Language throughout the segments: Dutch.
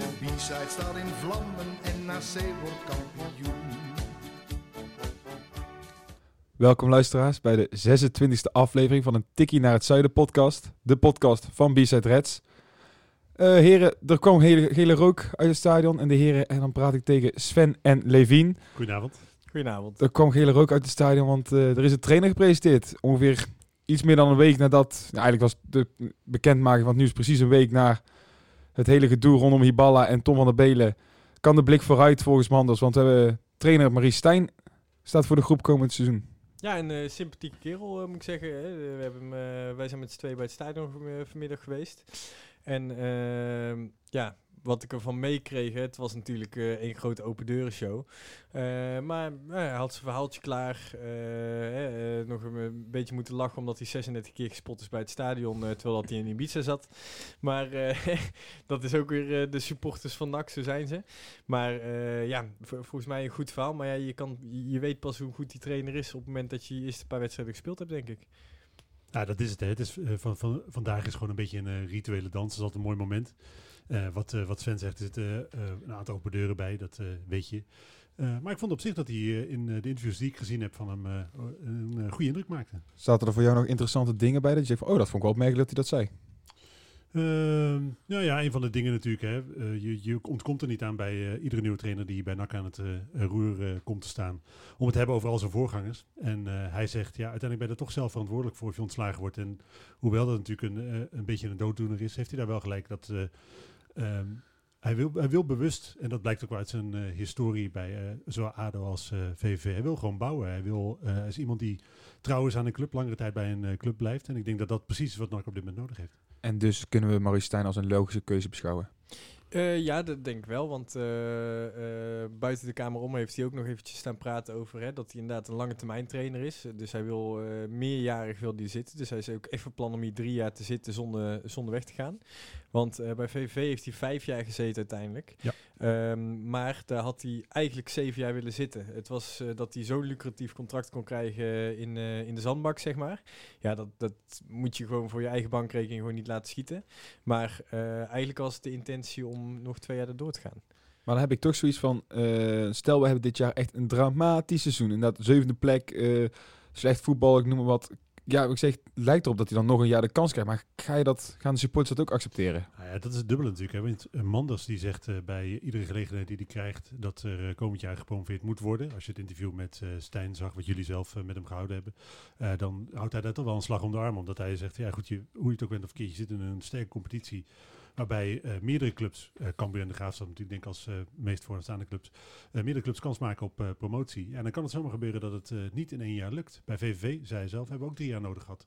De B-side staat in vlammen en NAC wordt kampioen. Welkom luisteraars bij de 26e aflevering van een Tikkie naar het Zuiden podcast. De podcast van B-Side Reds. Eh, heren, er kwam hele, gele rook uit het stadion. En de heren, en dan praat ik tegen Sven en Levien. Goedenavond. Goedenavond. Er kwam gele rook uit het stadion, want eh, er is een trainer gepresenteerd. Ongeveer iets meer dan een week nadat... Nou, eigenlijk was de bekendmaking van het nieuws precies een week na het hele gedoe rondom Hiballa en Tom van der Belen. Kan de blik vooruit volgens Manders, want we hebben trainer Marie Stijn staat voor de groep komend seizoen. Ja, een eh, sympathieke kerel eh, moet ik zeggen. We hebben hem, eh, wij zijn met z'n twee bij het stadion van- vanmiddag geweest. En ehm, ja, wat ik ervan meekreeg, het was natuurlijk eh één grote open deuren show. Eh, maar nou ja, hij had zijn verhaaltje klaar. eh, eh, nog een, een beetje moeten lachen omdat hij 36 keer gespot is bij het stadion, eh, terwijl dat hij in Ibiza zat. Maar eh, dat is ook weer eh, de supporters van NAC, zo zijn ze. Maar eh, ja, volgens mij een goed verhaal. Maar ja, je, kan, je weet pas hoe goed die trainer is op het moment dat je je eerste paar wedstrijden gespeeld hebt, denk ik. Ja, dat is het. Hè. het is, eh, van, van, vandaag is gewoon een beetje een eh, rituele dans. Dat is altijd een mooi moment. Eh, wat, eh, wat Sven zegt, er zitten eh, een aantal open deuren bij, dat weet je. Maar ik vond op zich dat hij in de interviews die ik gezien heb van hem een goede indruk maakte. Zaten er voor jou nog interessante dingen bij dat je zegt van, oh, dat vond ik wel opmerkelijk dat hij dat zei. Ehm, nou ja, een van de dingen natuurlijk. Hè, je, je ontkomt er niet aan bij iedere nieuwe trainer die bij NAC aan het roer komt te staan. Om het te hebben over al zijn voorgangers. En hij zegt, ja, uiteindelijk ben je er toch zelf verantwoordelijk voor of je ontslagen wordt. En hoewel dat natuurlijk een, een beetje een dooddoener is, heeft hij daar wel gelijk dat... eh, ehm, hij, wil, hij wil bewust, en dat blijkt ook wel uit zijn eh, historie bij eh, zowel ADO als eh VVV, hij wil gewoon bouwen. Hij, wil, eh, hij is iemand die trouw is aan een club, langere tijd bij een eh, club blijft. En ik denk dat dat precies is wat NAC op dit moment nodig heeft. En dus kunnen we Maurice Stijn als een logische keuze beschouwen. Eh, ja, dat denk ik wel. Want eh, eh, buiten de kamer om heeft hij ook nog eventjes staan praten over hè, dat hij inderdaad een lange termijn trainer is. Dus hij wil meerjarig wil die zitten. Dus hij is ook even plan om hier drie jaar te zitten zonder, zonder weg te gaan. Want bij VVV heeft hij vijf jaar gezeten uiteindelijk. Ja. Ehm, maar daar had hij eigenlijk zeven jaar willen zitten. Het was eh, dat hij zo'n lucratief contract kon krijgen in, eh, in de zandbak, zeg maar. Ja, dat, dat moet je gewoon voor je eigen bankrekening gewoon niet laten schieten. Maar eh, eigenlijk was het de intentie om nog twee jaar erdoor te gaan. Maar dan heb ik toch zoiets van, stel we hebben dit jaar echt een dramatisch seizoen. Inderdaad, zevende plek, slecht voetbal, ik noem maar wat. Ja, ik zeg, het lijkt erop dat hij dan nog een jaar de kans krijgt. Maar ga je dat, gaan de supporters dat ook accepteren? Nou ja, dat is het dubbele natuurlijk. Hè. Want eh, Manders die zegt eh, bij iedere gelegenheid die hij krijgt dat er eh, komend jaar gepromoveerd moet worden. Als je het interview met Stijn zag, wat jullie zelf met hem gehouden hebben, dan houdt hij daar toch wel een slag om de arm. Omdat hij zegt, ja goed, je, hoe je het ook bent of verkeerd, je zit in een sterke competitie. Waarbij eh, meerdere clubs, eh Cambuur en de Graafstad natuurlijk denk ik als eh, meest vooraanstaande clubs, eh, meerdere clubs kans maken op eh, promotie. En dan kan het zomaar gebeuren dat het eh, niet in één jaar lukt. Bij VVV, zei hij zelf, hebben we ook drie jaar nodig gehad.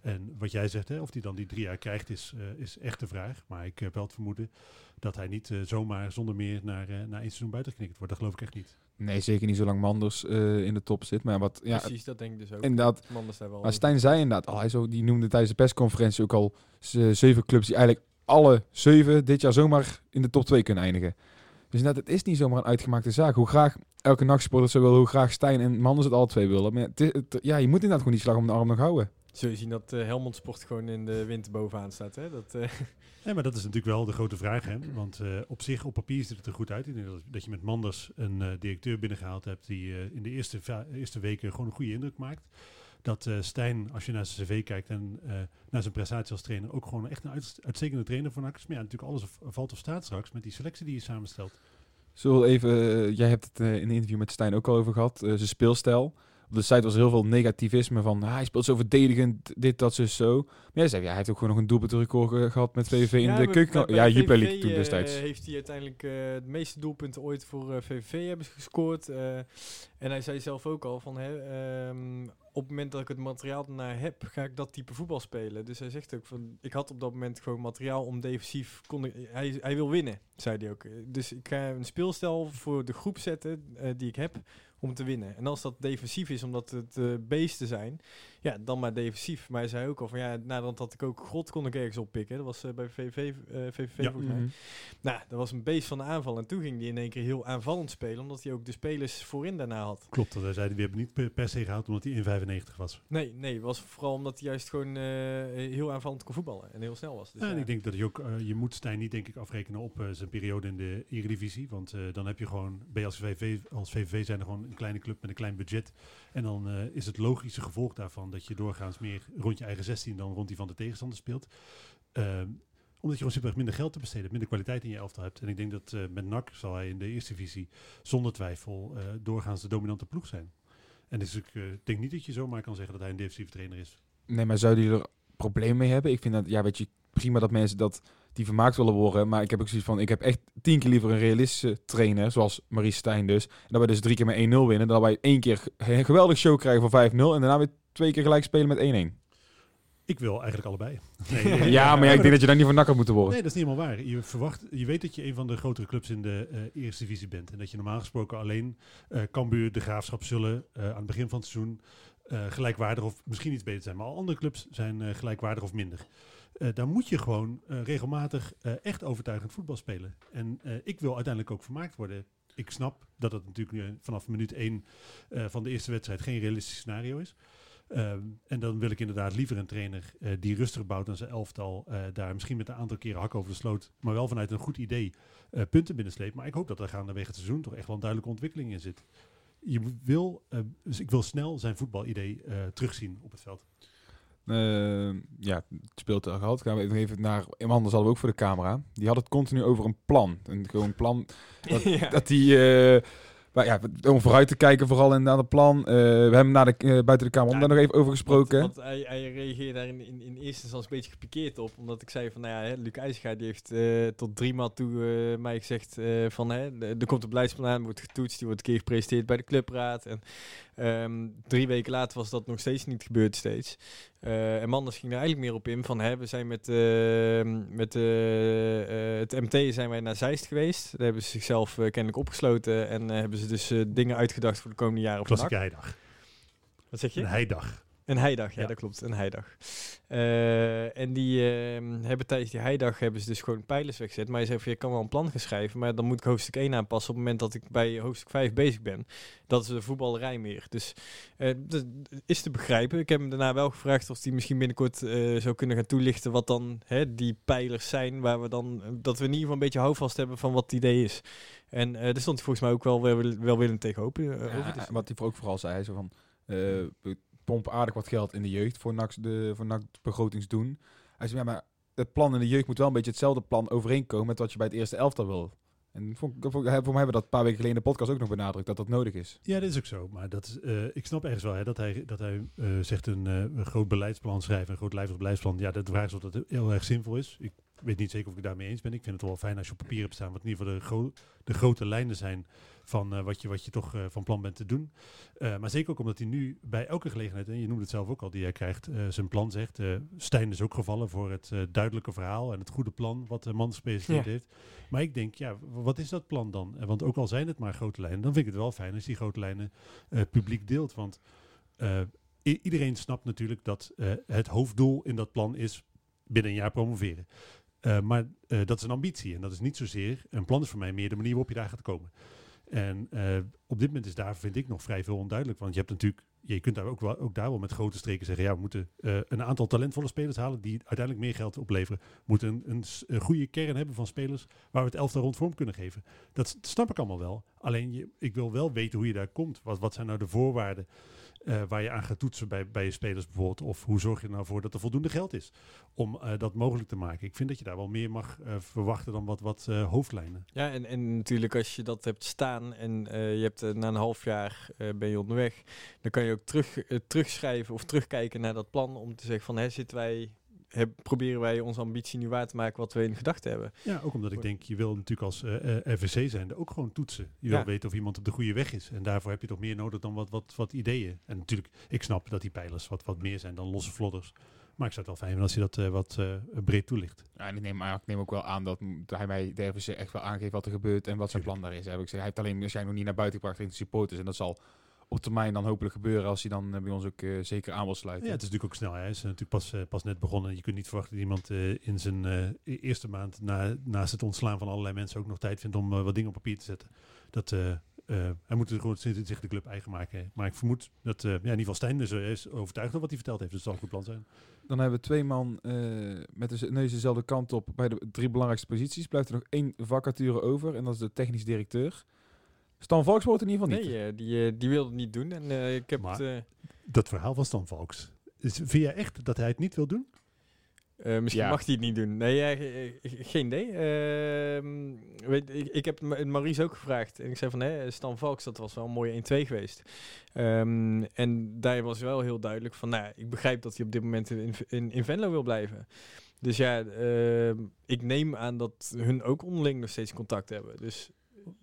En wat jij zegt, hè, of hij dan die drie jaar krijgt, is, eh, is echt de vraag. Maar ik heb wel het vermoeden dat hij niet zomaar zonder meer naar, eh, naar één seizoen buitengeknikt wordt. Dat geloof ik echt niet. Nee, zeker niet zolang Manders eh, in de top zit. Maar wat, ja, Precies, dat denk ik dus ook. inderdaad. Man is daar wel Maar Stijn zei inderdaad al, hij zo, die noemde tijdens de persconferentie ook al zeven clubs die eigenlijk alle zeven dit jaar zomaar in de top 2 kunnen eindigen. Dus inderdaad, het is niet zomaar een uitgemaakte zaak. Hoe graag elke nachtsporter zo wil, hoe graag Stijn en Manders het alle twee willen. Maar het, is- het- ja, je moet inderdaad gewoon die slag om de arm nog houden. Zul je zien dat eh, Helmond Sport gewoon in de winter bovenaan staat. Hè? Dat, eh, Nee, maar dat is natuurlijk wel de grote vraag. Hè? Want eh, op zich, op papier ziet het er goed uit. Ik denk dat, dat je met Manders een eh, directeur binnengehaald hebt die eh, in de eerste, eerste weken gewoon een goede indruk maakt. Dat eh, Stijn, als je naar zijn cv kijkt en eh, naar zijn prestatie als trainer, ook gewoon echt een uit- uitstekende trainer voor NAC is. Maar ja, natuurlijk alles valt of staat straks met die selectie die je samenstelt. We even, eh, jij hebt het in een interview met Stijn ook al over gehad, eh, zijn speelstijl. op de site was er heel veel negativisme van, ah, hij speelt zo verdedigend, dit, dat, zo, zo. Maar jij zei, ja, hij heeft ook gewoon nog een doelpuntenrecord ge- gehad met VVV in de keuken. Ja, Jupiler League toen destijds. heeft hij uiteindelijk eh, de meeste doelpunten ooit voor eh, VVV hebben gescoord. eh, en hij zei zelf ook al van, hè, ehm, op het moment dat ik het materiaal ernaar heb, ga ik dat type voetbal spelen. Dus hij zegt ook van, ik had op dat moment gewoon materiaal om defensief, kon ik, hij, hij wil winnen, zei hij ook. Dus ik ga een speelstijl voor de groep zetten eh, die ik heb om te winnen. En als dat defensief is, omdat het eh beesten zijn, ja, dan maar defensief. Maar hij zei ook al van, ja, nadat had ik ook grot kon ik ergens oppikken. Dat was eh, bij VV, eh, VVV Ja. volgens mij. Mhm. Nou, dat was een beest van de aanval. En toen ging hij in één keer heel aanvallend spelen, omdat hij ook de spelers voorin daarna had. Klopt, dat hij zei, we hebben niet per, se gehaald omdat hij in 95 was. Nee, nee, was vooral omdat hij juist gewoon heel aanvallend kon voetballen en heel snel was. Dus en ja. ik denk dat je ook, je moet Stijn niet denk ik afrekenen op zijn periode in de Eredivisie. Want dan heb je gewoon, je als VVV, als VVV zijn er gewoon kleine club met een klein budget. En dan eh, is het logische gevolg daarvan dat je doorgaans meer rond je eigen 16 dan rond die van de tegenstander speelt. Ehm, omdat je gewoon simpelweg minder geld te besteden minder kwaliteit in je elftal hebt. En ik denk dat eh, met NAC zal hij in de eerste divisie zonder twijfel eh, doorgaans de dominante ploeg zijn. En dus ik denk niet dat je zomaar kan zeggen dat hij een defensieve trainer is. Nee, maar zouden jullie er problemen mee hebben? Ik vind dat, ja, weet je, prima dat mensen dat die vermaakt willen worden. Maar ik heb ook zoiets van, ik heb echt tien keer liever een realistische trainer, zoals Marie Stijn dus. En dat wij dus drie keer met 1-0 winnen. Dan dat wij één keer een geweldig show krijgen voor 5-0 en daarna weer twee keer gelijk spelen met 1-1. Ik wil eigenlijk allebei. Nee, Ja, maar ja, ik denk dat je daar niet voor nakker moet worden. Nee, dat is niet helemaal waar. Je, verwacht, je weet dat je een van de grotere clubs in de eh, eerste divisie bent. En dat je normaal gesproken alleen eh Cambuur, de Graafschap zullen eh, aan het begin van het seizoen gelijkwaardig of misschien iets beter zijn. Maar al andere clubs zijn gelijkwaardig of minder. Eh, daar moet je gewoon eh, regelmatig eh, echt overtuigend voetbal spelen. En ik wil uiteindelijk ook vermaakt worden. Ik snap dat het natuurlijk nu vanaf minuut 1 van de eerste wedstrijd geen realistisch scenario is. Ehm, en dan wil ik inderdaad liever een trainer die rustig bouwt aan zijn elftal. daar misschien met een aantal keren hak over de sloot. Maar wel vanuit een goed idee punten binnensleept. Maar ik hoop dat er gaandewege het seizoen toch echt wel een duidelijke ontwikkeling in zit. Je wil, dus ik wil snel zijn voetbalidee terugzien op het veld. Eh, ja, het speelt er gehad. Gaan we even- naar iemand anders hadden we ook voor de camera. Die had het continu over een plan. Een gewoon plan dat, Ja. dat die eh, maar ja, om vooruit te kijken vooral in aan het plan. Eh, we hebben hem na de, buiten de kamer om daar nog even over gesproken. Want, want hij, hij reageerde daar in, in, in eerste instantie een beetje gepikeerd op. Omdat ik zei van, nou ja, hè, Luc IJsgaard die heeft tot drie maal toe mij gezegd van, hè, er komt een beleidsplan aan, wordt getoetst, die wordt een keer gepresenteerd bij de clubraad. En ehm, drie weken later was dat nog steeds niet gebeurd steeds. Eh, en Manders ging er eigenlijk meer op in van, hè, we zijn met, eh, met eh, eh, het MT zijn wij naar Zeist geweest. Daar hebben ze zichzelf kennelijk opgesloten en hebben ze dus dingen uitgedacht voor de komende jaren op Klassieke NAC. heidag. Wat zeg je? Een heidag. Een heidag, ja, Ja. dat klopt. Een heidag. Eh, en die ehm, hebben tijdens die heidag hebben ze dus gewoon pijlers weggezet. Maar je zegt van, je kan wel een plan gaan schrijven, maar dan moet ik hoofdstuk 1 aanpassen op het moment dat ik bij hoofdstuk 5 bezig ben. Dat is de voetballerij meer. Dus eh, dat is te begrijpen. Ik heb hem daarna wel gevraagd of hij misschien binnenkort eh, zou kunnen gaan toelichten wat dan hè, die pijlers zijn, waar we dan, dat we in ieder geval een beetje houvast hebben van wat het idee is. En daar stond hij volgens mij ook wel wel, welwillend tegen open. eh, Ja, over. Dus- wat hij ook vooral zei, zo van, pompen aardig wat geld in de jeugd voor NAC de voor NAC begrotingsdoen. Hij zei, ja, maar het plan in de jeugd moet wel een beetje hetzelfde plan overeenkomen met wat je bij het eerste elftal wil. En vond, ik- voor mij hebben we dat een paar weken geleden in de podcast ook nog benadrukt, dat dat nodig is. Ja, dat is ook zo. Maar dat is, eh, ik snap ergens wel hè, dat hij, dat hij eh, zegt een, eh, een groot beleidsplan schrijven, een groot beleidsplan. Ja, de vraag is of dat heel erg zinvol is. Ik weet niet zeker of ik daarmee eens ben. Ik vind het wel fijn als je op papier hebt staan wat in ieder geval de, gro- de grote lijnen zijn van eh, wat, je, wat je toch eh, van plan bent te doen. Eh, maar zeker ook omdat hij nu bij elke gelegenheid, en je noemde het zelf ook al, die hij krijgt, zijn plan zegt. Stijn is ook gevallen voor het duidelijke verhaal en het goede plan wat de man gepresenteerd Ja. heeft. Maar ik denk, ja, wat is dat plan dan? Want ook al zijn het maar grote lijnen, dan vind ik het wel fijn als die grote lijnen publiek deelt. Want iedereen snapt natuurlijk dat het hoofddoel in dat plan is binnen een jaar promoveren. Eh, maar eh, dat is een ambitie en dat is niet zozeer, een plan is voor mij meer de manier waarop je daar gaat komen. En eh, op dit moment is daar, vind ik, nog vrij veel onduidelijk. Want je hebt natuurlijk, je kunt daar ook, wel, ook daar wel met grote streken zeggen, ja, we moeten een aantal talentvolle spelers halen die uiteindelijk meer geld opleveren. We moeten een, een, goede kern hebben van spelers waar we het elftal rond vorm kunnen geven. Dat, snap ik allemaal wel. Alleen, je, ik wil wel weten hoe je daar komt. Wat, wat zijn nou de voorwaarden eh, waar je aan gaat toetsen bij, bij je spelers bijvoorbeeld? Of hoe zorg je er nou voor dat er voldoende geld is om eh, dat mogelijk te maken? Ik vind dat je daar wel meer mag eh, verwachten dan wat, wat hoofdlijnen. Ja, en, en natuurlijk als je dat hebt staan en je hebt na een half jaar ben je onderweg, dan kan je ook terug, terugschrijven of terugkijken naar dat plan om te zeggen van, hè, zitten wij, heb, proberen wij onze ambitie nu waar te maken wat we in gedachten hebben. Ja, ook omdat ik denk, je wil natuurlijk als eh eh, RVC zijnde ook gewoon toetsen. Je wil Ja. weten of iemand op de goede weg is. En daarvoor heb je toch meer nodig dan wat, wat, wat ideeën. En natuurlijk, ik snap dat die pijlers wat, wat meer zijn dan losse vlodders. Maar ik zou het wel fijn vinden als je dat eh, wat eh, breed toelicht. Ja, en ik neem, maar ik neem ook wel aan dat, hij mij de RVC echt wel aangeeft wat er gebeurt en wat zijn plan daar is. Heb ik gezegd. Hij heeft alleen waarschijnlijk nog niet naar buiten gebracht de supporters. En dat zal op termijn dan hopelijk gebeuren als hij dan eh, bij ons ook eh, zeker aan wil sluiten. Ja, het is natuurlijk ook snel. Hij is natuurlijk pas, eh, pas net begonnen. Je kunt niet verwachten dat iemand in zijn e- eerste maand na, naast het ontslaan van allerlei mensen ook nog tijd vindt om wat dingen op papier te zetten. Dat, hij moet gewoon zich de club eigen maken. Maar ik vermoed dat ja, in ieder geval Stijn dus, is overtuigd van wat hij verteld heeft. Dus dat zal een goed plan zijn. Dan hebben we twee man met de neus dezelfde kant op bij de drie belangrijkste posities. Blijft er nog één vacature over en dat is de technisch directeur. Stan Valks wordt in ieder geval niet. Nee, eh, die, eh, die wilde het niet doen. En eh, ik heb Maar- het, eh, Dat verhaal van Stan Valks. Is, vind jij echt dat hij het niet wil doen? Eh, misschien Ja. mag hij het niet doen. Nee, ja, ge- ge- geen idee. Ehm, weet, ik, ik heb Ma- Maurice ook gevraagd. En ik zei van, hè, Stan Valks, dat was wel een mooie 1-2 geweest. Ehm, en daar was wel heel duidelijk van, nou, ik begrijp dat hij op dit moment in, in, in Venlo wil blijven. Dus ja, ehm, ik neem aan dat hun ook onderling nog steeds contact hebben. Dus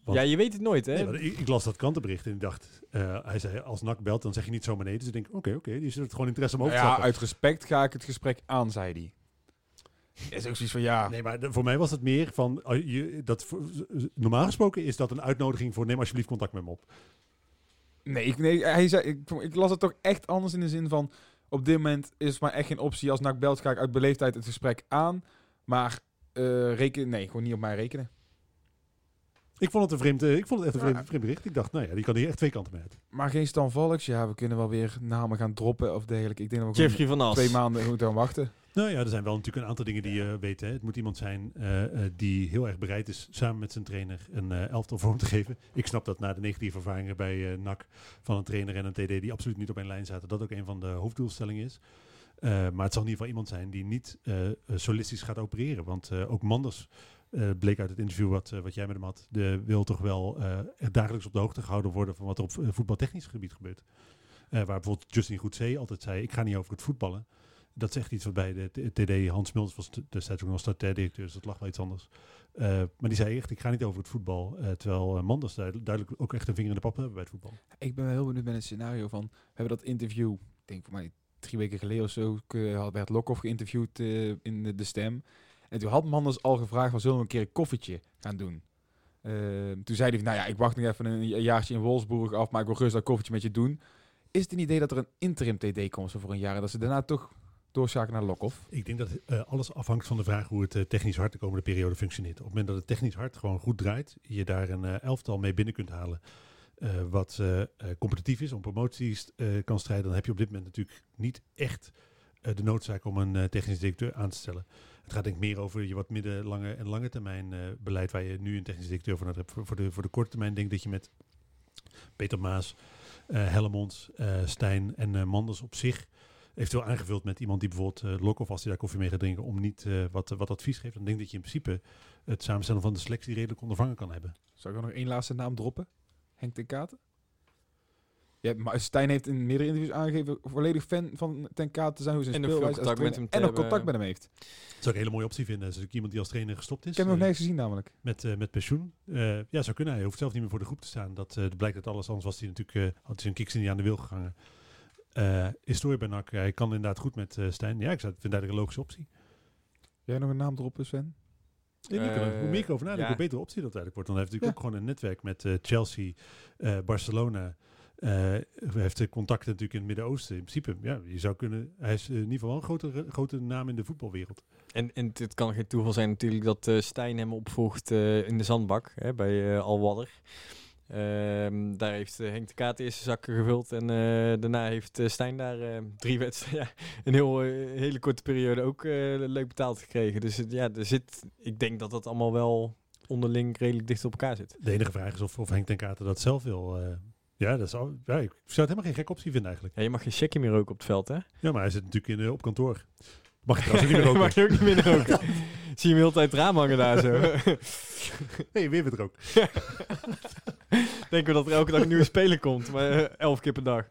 Want- ja, je weet het nooit, hè? Nee, ik, ik las dat krantenbericht en ik dacht, eh, hij zei als NAC belt, dan zeg je niet zomaar nee. Dus ik denk, oké, oké, die zit gewoon interesse om over te ja, stappen. uit respect ga ik het gesprek aan, zei hij. Is ook zoiets van ja. Nee, maar voor mij was het meer van, je, dat normaal gesproken is dat een uitnodiging voor neem alsjeblieft contact met me op. Nee, ik, nee hij zei, ik, ik las het toch echt anders in de zin van... Op dit moment is het maar echt geen optie. Als NAC belt ga ik uit beleefdheid het gesprek aan. Maar eh reken, nee, gewoon niet op mij rekenen. Ik vond het een vreemd, eh, ik vond het echt een Ja. vreemd, bericht. Ik dacht, nou ja, die kan hier echt twee kanten mee uit. Maar geen Stan Valks. Ja, we kunnen wel weer namen gaan droppen of dergelijke. Ik denk dat we gewoon Jeffrey van As. twee maanden moeten gaan wachten. Nou ja, er zijn wel natuurlijk een aantal dingen die je weet. Hè. Het moet iemand zijn eh, eh, die heel erg bereid is samen met zijn trainer een eh, elftal vorm te geven. Ik snap dat na de negatieve ervaringen bij eh, NAC van een trainer en een TD die absoluut niet op één lijn zaten, dat ook een van de hoofddoelstellingen is. Eh, maar het zal in ieder geval iemand zijn die niet eh, eh, solistisch gaat opereren. Want eh, ook Manders eh, bleek uit het interview wat, eh, wat jij met hem had, de, wil toch wel eh, dagelijks op de hoogte gehouden worden van wat er op voetbaltechnisch gebied gebeurt. Waar bijvoorbeeld Justin Goedzee altijd zei, ik ga niet over het voetballen. Dat echt iets wat bij de TD, Hans Mulders was destijds ook nog directeur, dus dat lag wel iets anders. Maar die zei echt, ik ga niet over het voetbal. terwijl uh, Manders duidelijk, ook echt een vinger in de pap hebben bij het voetbal. Ik ben wel heel benieuwd met het scenario van... We hebben dat interview, ik denk voor mij drie weken geleden of zo... werd Lokhoff geïnterviewd in de Stem. En toen had Manders al gevraagd... van zullen we een keer een koffietje gaan doen? Eh, toen zei hij nou ja, ik wacht nog even een jaartje in Wolfsburg af... maar ik wil gerust dat koffietje met je doen. Is het een idee dat er een interim TD komt voor een jaar... en dat ze daarna toch doorschakelen naar Lokhoff? Ik denk dat eh, alles afhangt van de vraag hoe het eh, technisch hard de komende periode functioneert. Op het moment dat het technisch hard gewoon goed draait, je daar een eh, elftal mee binnen kunt halen. wat competitief is, om promoties kan strijden, dan heb je op dit moment natuurlijk niet echt de noodzaak om een eh, technisch directeur aan te stellen. Het gaat denk ik meer over je wat midden, lange en lange termijn eh, beleid waar je nu een technisch directeur nodig hebt. Voor, de, voor de korte termijn denk ik dat je met Peter Maas, eh Hellemond, eh, Stijn en eh, Manders op zich eventueel aangevuld met iemand die bijvoorbeeld uh, Lokhoff, als hij daar koffie mee gaat drinken, om niet uh, wat, wat advies geeft. Dan denk ik dat je in principe het samenstellen van de selectie redelijk ondervangen kan hebben. Zou ik nog één laatste naam droppen? Henk ten Katen? Ja, maar Stijn heeft in meerdere interviews aangegeven volledig fan van ten Katen te zijn. Hoe zijn En speelwijze als contact met hem te En nog contact met hem heeft. Dat zou ik een hele mooie optie vinden. Dat is natuurlijk iemand die als trainer gestopt is. Ik heb hem nog eh, nergens gezien namelijk. met, eh, met pensioen. Eh, ja, zou kunnen. Hij hoeft zelf niet meer voor de groep te staan. Dat eh, blijkt uit alles. Anders was hij natuurlijk, eh, had hij zijn kiks niet aan de wil gegangen. Uh, historie bij NAC. Hij kan inderdaad goed met uh, Stijn. Ja, ik zou, vind dat een logische optie. Jij nog een naam droppen, Sven? Ja, die kan- Eh, hoe meer ik over nadenk, ja. hoe betere optie dat eigenlijk wordt. Dan heeft hij natuurlijk Ja. ook gewoon een netwerk met eh, Chelsea, eh, Barcelona. Eh, hij heeft de contacten natuurlijk in het Midden-Oosten. In principe, ja, je zou kunnen... Hij is eh, in ieder geval wel een grote, grote naam in de voetbalwereld. En, en het kan geen toeval zijn natuurlijk dat eh, Stijn hem opvolgt in de zandbak hè, bij Alwadder. Ehm, daar heeft Henk de Kaat de eerste zakken gevuld en daarna heeft Stijn daar drie wedstrijden, ja, een heel, hele korte periode ook leuk betaald gekregen. Dus ja, er zit, ik denk dat dat allemaal wel onderling redelijk dicht op elkaar zit. De enige vraag is of, of Henk ten Katen dat zelf wil. Ja, dat zou, ja, ik zou het helemaal geen gekke optie vinden eigenlijk. Ja, je mag geen checkie meer roken op het veld, hè? Ja, maar hij zit natuurlijk in, eh, op kantoor. Mag je trouwens ook niet meer roken. mag je ook niet meer roken. Zie je hem heel de tijd het raam hangen daar zo. Nee, weer met rook. Denken we dat er elke dag een nieuwe speler komt, maar eh, elf keer per dag.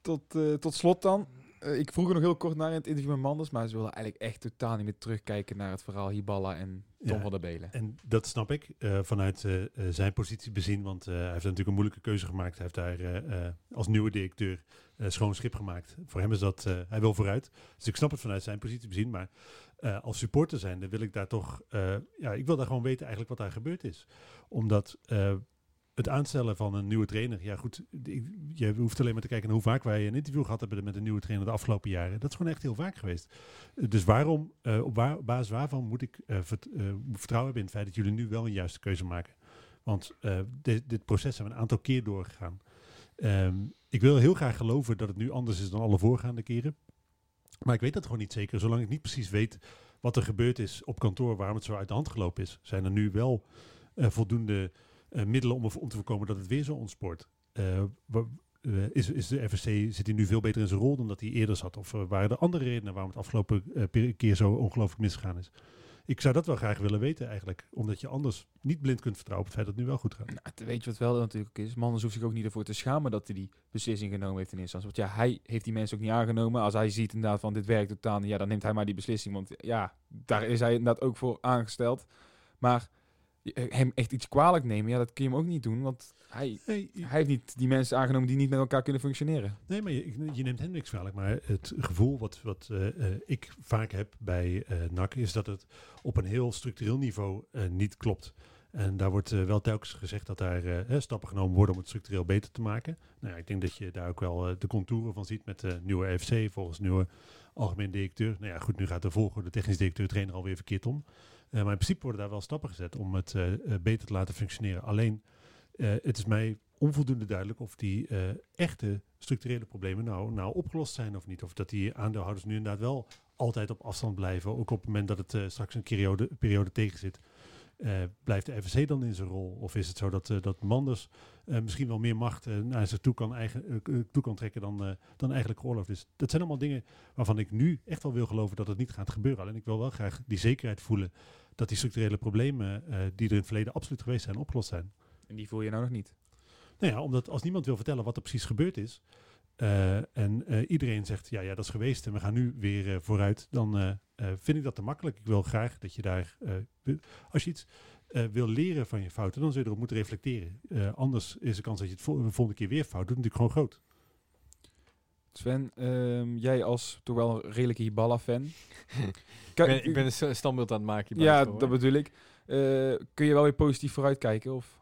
tot, eh, tot slot dan. Eh, ik vroeg er nog heel kort naar in het interview met Manders, maar ze wilden eigenlijk echt totaal niet meer terugkijken naar het verhaal Hiballa en Tom Ja. van der Belen. En dat snap ik eh, vanuit eh, zijn positie bezien, want hij heeft natuurlijk een moeilijke keuze gemaakt. Hij heeft daar als nieuwe directeur schoon schip gemaakt. Voor hem is dat, hij wil vooruit. Dus ik snap het vanuit zijn positie bezien, maar als supporter zijnde wil ik daar toch, ja, ik wil daar gewoon weten eigenlijk wat daar gebeurd is. Omdat het aanstellen van een nieuwe trainer, ja goed, je hoeft alleen maar te kijken naar hoe vaak wij een interview gehad hebben met een nieuwe trainer de afgelopen jaren. Dat is gewoon echt heel vaak geweest. Eh, Dus waarom, eh, op waar- basis waarvan moet ik eh, vert- vertrouwen hebben in het feit dat jullie nu wel een juiste keuze maken? Want dit, dit proces hebben we een aantal keer doorgegaan. Ehm, ik wil heel graag geloven dat het nu anders is dan alle voorgaande keren. Maar ik weet dat gewoon niet zeker. Zolang ik niet precies weet wat er gebeurd is op kantoor, waarom het zo uit de hand gelopen is, zijn er nu wel voldoende middelen om, om te voorkomen dat het weer zo ontspoort. Eh, eh, is, is de FSC, zit hij nu veel beter in zijn rol dan dat hij eerder zat? Of eh, waren er andere redenen waarom het afgelopen eh, keer zo ongelooflijk misgegaan is? Ik zou dat wel graag willen weten eigenlijk. Omdat je anders niet blind kunt vertrouwen op het feit dat het nu wel goed gaat. Nou, weet je wat wel natuurlijk is? Manders hoeft zich ook niet ervoor te schamen dat hij die beslissing genomen heeft in eerste instantie. Want ja, hij heeft die mensen ook niet aangenomen. Als hij ziet inderdaad van dit werkt totaal ja, dan neemt hij maar die beslissing. Want ja, daar is hij inderdaad ook voor aangesteld. Maar eh, hem echt iets kwalijk nemen, ja, dat kun je hem ook niet doen. Want hij, Nee, hij heeft niet die mensen aangenomen die niet met elkaar kunnen functioneren. Nee, maar je, je neemt hem niks kwalijk. Maar het gevoel wat, wat eh, eh, ik vaak heb bij eh NAC is dat het op een heel structureel niveau eh, niet klopt. En daar wordt eh, wel telkens gezegd dat daar eh, eh, stappen genomen worden om het structureel beter te maken. Nou ja, ik denk dat je daar ook wel eh, de contouren van ziet met de nieuwe FC, volgens nieuwe algemeen directeur. Nou ja, goed, nu gaat de volgende technisch directeur-trainer alweer verkeerd om. Eh, maar in principe worden daar wel stappen gezet om het eh, eh, beter te laten functioneren. Alleen, het is mij onvoldoende duidelijk of die echte structurele problemen nou, nou opgelost zijn of niet. Of dat die aandeelhouders nu inderdaad wel altijd op afstand blijven. Ook op het moment dat het straks een periode, periode tegen zit. Eh, blijft de FSC dan in zijn rol? Of is het zo dat, eh, dat Manders eh, misschien wel meer macht naar zich toe kan, eigen, toe kan trekken dan, dan eigenlijk geoorloofd is? Dat zijn allemaal dingen waarvan ik nu echt wel wil geloven dat het niet gaat gebeuren. Alleen ik wil wel graag die zekerheid voelen dat die structurele problemen die er in het verleden absoluut geweest zijn, opgelost zijn. En die voel je nou nog niet. Nou ja, omdat als niemand wil vertellen wat er precies gebeurd is. Eh, en eh, iedereen zegt, ja, ja, dat is geweest en we gaan nu weer eh, vooruit. Dan eh, eh, vind ik dat te makkelijk. Ik wil graag dat je daar, eh, als je iets eh, wil leren van je fouten, dan zul je erop moeten reflecteren. Eh, anders is de kans dat je het vol- de volgende keer weer fout doet natuurlijk gewoon groot. Sven, ehm, jij als toch wel een redelijke Hiballa-fan. Ik ben, ik ben een sta- standbeeld aan het maken. Ja, dat bedoel ik. Eh, kun je wel weer positief vooruitkijken? Of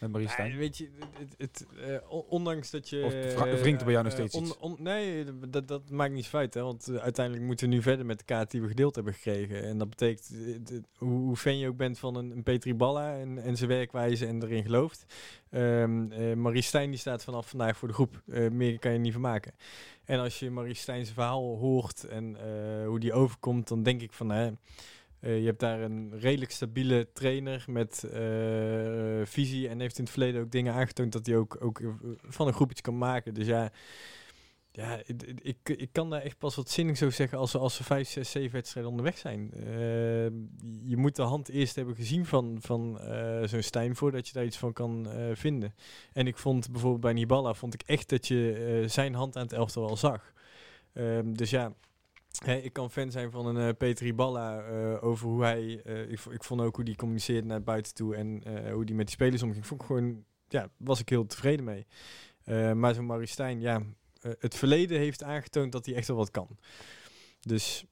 met Marie Ja, Stijn? weet je, het, het, eh, on- ondanks dat je... Of wringt er bij jou nog eh, steeds iets? on- nee, dat, dat maakt niet uit, hè. Want eh, uiteindelijk moeten we nu verder met de kaart die we gedeeld hebben gekregen. En dat betekent, hoe, hoe fan je ook bent van een, een Petri Balla en, en zijn werkwijze en erin gelooft. Ehm eh, Marie Stijn die staat vanaf vandaag voor de groep. Meer kan je niet van maken. En als je Marie Stijn's verhaal hoort en hoe die overkomt, dan denk ik van... hè, je hebt daar een redelijk stabiele trainer met eh, visie en heeft in het verleden ook dingen aangetoond dat hij ook, ook eh, van een groep iets kan maken. Dus ja, ja ik, ik, kan daar echt pas wat zinnigs over zeggen als, ze- als ze vijf, zes, zeven wedstrijden onderweg zijn. Eh, je moet de hand eerst hebben gezien van, van eh, zo'n Stijn voordat je daar iets van kan eh, vinden. En ik vond bijvoorbeeld bij Nibala vond ik echt dat je eh, zijn hand aan het elftal al zag. Ehm, dus ja, Hè, ik kan fan zijn van een eh Peter Balla eh, over hoe hij. eh, ik, ik vond ook hoe die communiceerde naar buiten toe en hoe die met die spelers omging. Vond ik gewoon, ja, was ik heel tevreden mee. Maar zo'n Marie Stijn, ja, het verleden heeft aangetoond dat hij echt wel wat kan. Dus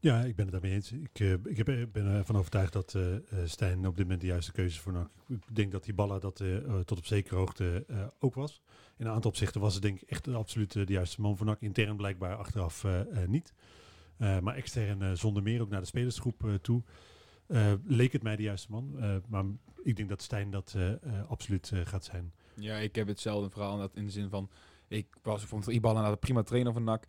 Ja, ik ben het daarmee eens. Ik, eh, ik heb, eh, ben ervan overtuigd dat eh, Stijn op dit moment de juiste keuze voor NAC. Ik denk dat die Balla dat tot op zekere hoogte ook was. In een aantal opzichten was het denk ik echt de absoluut de juiste man voor NAC. Intern blijkbaar achteraf niet. Maar extern zonder meer ook naar de spelersgroep toe. leek het mij de juiste man. Maar ik denk dat Stijn dat absoluut gaat zijn. Ja, ik heb hetzelfde verhaal in de zin van... Ik was, Hiballa inderdaad een prima trainer van NAC.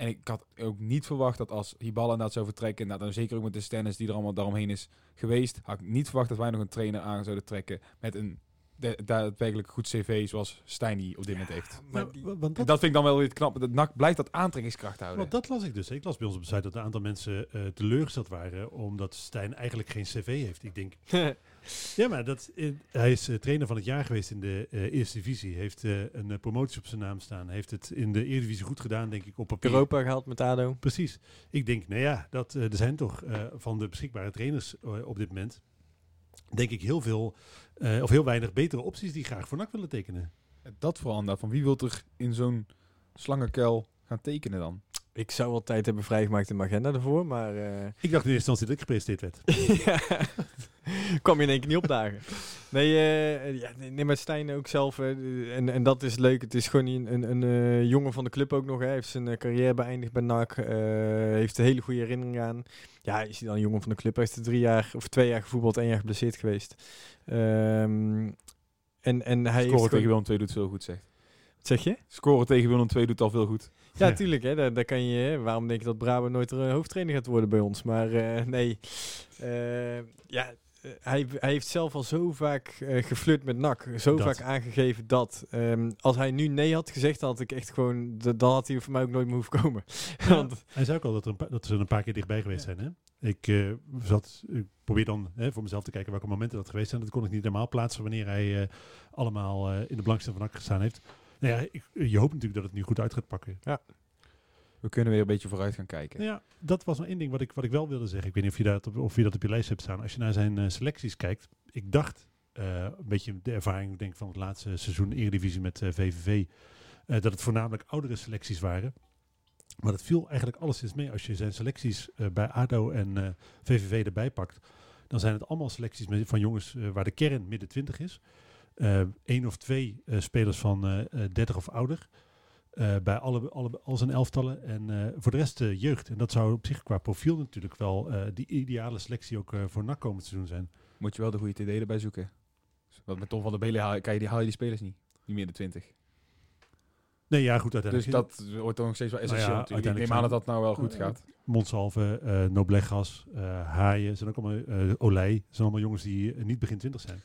En ik had ook niet verwacht dat als Hiballa inderdaad zou vertrekken... Nou, dan zeker ook met de stennis die er allemaal daaromheen is geweest... had ik niet verwacht dat wij nog een trainer aan zouden trekken... met een de- daadwerkelijk goed cv zoals Stijn die op dit moment heeft. Maar die- want dat, dat vind ik dan wel weer knap. Dat NAC blijft dat aantrekkingskracht houden. want dat las ik dus. Ik las bij ons op de site dat een aantal mensen eh, teleurgesteld waren omdat Stijn eigenlijk geen cv heeft. Ik denk, ja, maar dat, eh, hij is eh, trainer van het jaar geweest in de eh, eerste divisie. Heeft eh, een promotie op zijn naam staan. Heeft het in de Eredivisie goed gedaan, denk ik, op papier. Europa gehaald met ADO. Precies. Ik denk, nou ja, dat, er zijn toch eh, van de beschikbare trainers op dit moment, denk ik heel veel, eh, of heel weinig betere opties die graag voor NAC willen tekenen. Dat vooral inderdaad. Van wie wil er in zo'n slangenkuil gaan tekenen dan? Ik zou wel tijd hebben vrijgemaakt in mijn agenda ervoor, maar... eh, Ik dacht in eerste instantie dat ik gepresenteerd werd. ja, kwam je in één keer niet opdagen. Nee, eh, ja, nee, maar Stijn ook zelf. eh, en, en dat is leuk. Het is gewoon een, een, een eh, jongen van de club ook nog. Hij heeft zijn carrière beëindigd bij NAC. eh, heeft een hele goede herinneringen aan. Ja, is hij dan een jongen van de club? Hij is er drie jaar of twee jaar gevoetbald, één jaar geblesseerd geweest. Ehm, en, en hij Scoren tegen Willem II doet veel goed, zeg. Wat zeg je? Scoren tegen Willem II doet al veel goed. Ja, tuurlijk. Hè, daar, daar kan je, waarom denk je dat Brabo nooit uh, hoofdtrainer gaat worden bij ons? Maar eh, nee, Eh, ja, eh, hij, hij heeft zelf al zo vaak eh geflirt met NAC. Zo Dat. vaak aangegeven dat. ehm, als hij nu nee had gezegd, dan had ik echt gewoon... Dan had hij voor mij ook nooit meer hoeven komen. Want, Hij zei ook al dat, er een dat ze er een paar keer dichtbij geweest zijn. Hè? Ik, eh, zat, ik probeer dan hè, voor mezelf te kijken welke momenten dat geweest zijn. Dat kon ik niet helemaal plaatsen wanneer hij eh, allemaal eh, in de belangstelling van NAC gestaan heeft. Nou ja, ik, je hoopt natuurlijk dat het nu goed uit gaat pakken. We kunnen weer een beetje vooruit gaan kijken. Nou ja, dat was nog één ding wat ik, wat ik wel wilde zeggen. Ik weet niet of je dat op, of je dat op je lijst hebt staan. Als je naar zijn eh, selecties kijkt. Ik dacht, eh, een beetje de ervaring denk van het laatste seizoen Eredivisie met VVV. eh, dat het voornamelijk oudere selecties waren. Maar dat viel eigenlijk alleszins mee. Als je zijn selecties bij ADO en VVV erbij pakt. Dan zijn het allemaal selecties met, van jongens waar de kern midden 20 is. Eén of twee eh, spelers van eh, eh, 30 of ouder. Eh, bij alle, alle, al zijn elftallen. En eh, voor de rest eh, jeugd. En dat zou op zich qua profiel natuurlijk wel eh, die ideale selectie ook eh, voor NAC komend seizoen zijn. Moet je wel de goede TD erbij zoeken. Want met Tom van der Belen haal, je- kan je die, haal je die spelers niet. Niet meer de 20. Nee, ja, goed, Dus uiteindelijk. dat wordt dan nog steeds wel Nou ja, essentieel. ik neem aan dat dat nou wel goed Eh, gaat. Monsalve, eh Noblegas, eh Haaien, zijn ook allemaal, eh Olij, zijn allemaal jongens die eh, niet begin 20 zijn.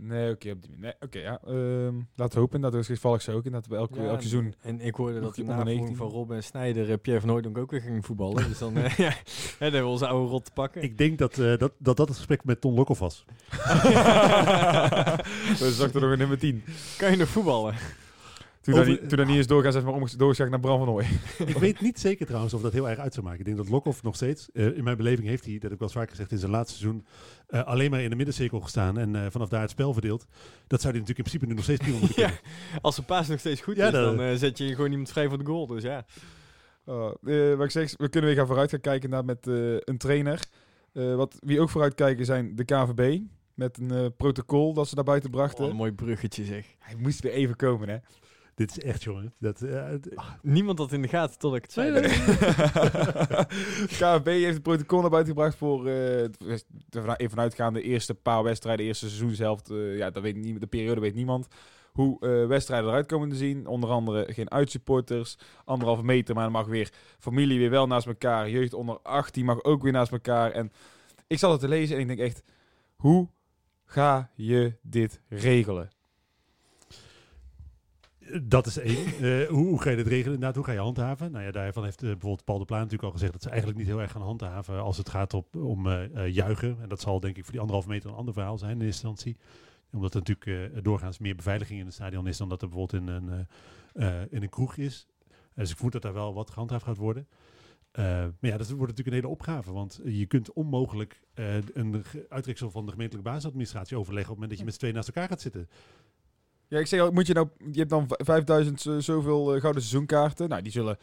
Nee, oké. op die manier. nee, oké, ja. ehm, laten we hopen. Dat is gevallig zo ook. En dat we elk, Ja, elk en- seizoen... En ik hoorde dat de onder navolging 19. van Rob en Snijder... eh, Pierre van Hooydonk ook weer ging voetballen. dus dan, eh, ja, hè, dan hebben we onze oude rot te pakken. Ik denk dat, eh, dat, dat dat het gesprek met Ton Lokhoff was. We zakten nog een nummer 10. kan je nog voetballen? Toen, Over- dat niet, toen dat niet eens doorgaan, zeg maar om, doorgeschakeld naar Bram van Ooy. ik weet niet zeker trouwens of dat heel erg uit zou maken. Ik denk dat Lokhoff nog steeds, eh, in mijn beleving heeft hij, dat heb ik wel eens vaker gezegd, in zijn laatste seizoen eh, alleen maar in de middencirkel gestaan en eh, vanaf daar het spel verdeeld. Dat zou hij natuurlijk in principe nu nog steeds prima moeten Ja, kunnen. als de paas nog steeds goed Ja, is, dat- dan zet je gewoon iemand vrij voor de goal. Dus ja. Oh, eh, wat ik zeg, we kunnen weer gaan vooruit gaan kijken naar met eh, een trainer. Eh, wat, wie ook vooruit kijken zijn de KVB. Met een eh, protocol dat ze naar buiten brachten. Oh, een mooi bruggetje zeg. Hij moest weer even komen, hè. Dit is echt, jongen. Dat, eh, het- Niemand had in de gaten tot ik het zei. KVB heeft het protocol naar buiten gebracht voor eh, de even uitgaande eerste paar wedstrijden, eerste seizoenshelft. eh ja, dat weet niemand, de periode weet niemand. Hoe eh, wedstrijden eruit komen te zien. Onder andere geen uitsupporters, anderhalve meter, maar dan mag weer familie weer wel naast elkaar. Jeugd onder 18 mag ook weer naast elkaar. En ik zat het te lezen en ik denk echt, hoe ga je dit regelen? Dat is één. Eh, hoe, hoe ga je dit regelen? Inderdaad, hoe ga je handhaven? Nou ja, daarvan heeft eh, bijvoorbeeld Paul de Plaan natuurlijk al gezegd dat ze eigenlijk niet heel erg gaan handhaven als het gaat op, om eh, juichen. En dat zal denk ik voor die anderhalve meter een ander verhaal zijn in eerste instantie. Omdat er natuurlijk doorgaans meer beveiliging in het stadion is dan dat er bijvoorbeeld in een, in een kroeg is. dus ik voel dat daar wel wat gehandhaafd gaat worden. Maar ja, dat wordt natuurlijk een hele opgave. Want je kunt onmogelijk een uitreksel van de gemeentelijke basisadministratie overleggen op het moment dat je met z'n tweeën naast elkaar gaat zitten. Ja, ik zeg moet je nou, je hebt dan v- 5000 zo- zoveel eh, gouden seizoenkaarten. Nou, die zullen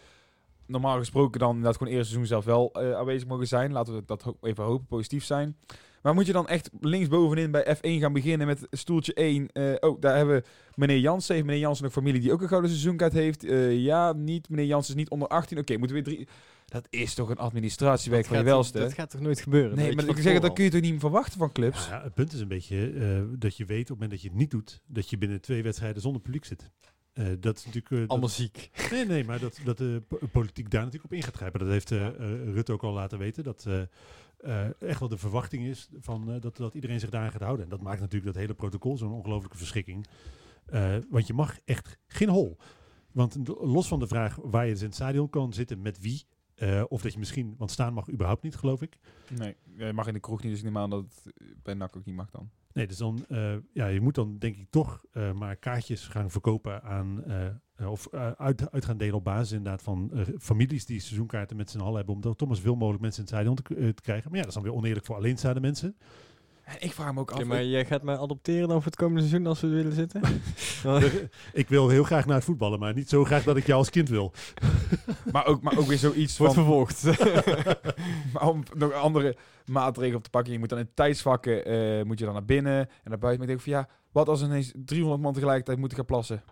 normaal gesproken dan inderdaad gewoon eerste seizoen zelf wel eh, aanwezig mogen zijn. Laten we dat even hopen, positief zijn. Maar moet je dan echt linksbovenin bij F1 gaan beginnen met stoeltje 1? Eh, oh, daar hebben we meneer Jansen. Heeft meneer Jansen een familie die ook een gouden seizoenkaart heeft? Eh, ja, niet. Meneer Jansen is niet onder 18. Oké, moeten we weer drie... Dat is toch een administratiewerk van je welste? dat gaat toch nooit gebeuren? nee, maar ik zeg, dat kun je toch niet verwachten van clubs? Ja, het punt is een beetje eh, dat je weet op het moment dat je het niet doet, dat je binnen twee wedstrijden zonder publiek zit. Eh, dat is natuurlijk... dat- Allemaal ziek. Nee, nee, maar dat, dat de po- politiek daar natuurlijk op in gaat grijpen. Dat heeft eh, eh, Rutte ook al laten weten. Dat eh, eh, echt wel de verwachting is van, eh, dat, dat iedereen zich daaraan gaat houden. En dat maakt natuurlijk dat hele protocol zo'n ongelofelijke verschrikking. Eh, want je mag echt geen hol. Want los van de vraag waar je dus in het stadion kan zitten, met wie. Eh, of dat je misschien, want staan mag überhaupt niet, geloof ik. Nee, je mag in de kroeg niet, dus ik neem aan dat het bij NAC ook niet mag dan. Nee, dus dan, eh, ja, je moet dan denk ik toch eh, maar kaartjes gaan verkopen aan, eh, eh, of eh, uit, uit gaan delen op basis inderdaad van eh, families die seizoenkaarten met z'n allen hebben, om toch maar zoveel mogelijk mensen in het stadion te, eh, te krijgen. Maar ja, dat is dan weer oneerlijk voor alleenstaande mensen. En ik vraag me ook af... Ja, maar jij gaat mij adopteren dan voor het komende seizoen als we willen zitten? ik wil heel graag naar het voetballen, maar niet zo graag dat ik jou als kind wil. maar, ook, maar ook weer zoiets Wordt van... vervolgd. Maar om nog andere maatregelen op te pakken. Je moet dan in tijdsvakken eh, moet je dan naar binnen en naar buiten. Maar ik denk van ja, wat als ineens 300 man tegelijkertijd moeten gaan plassen?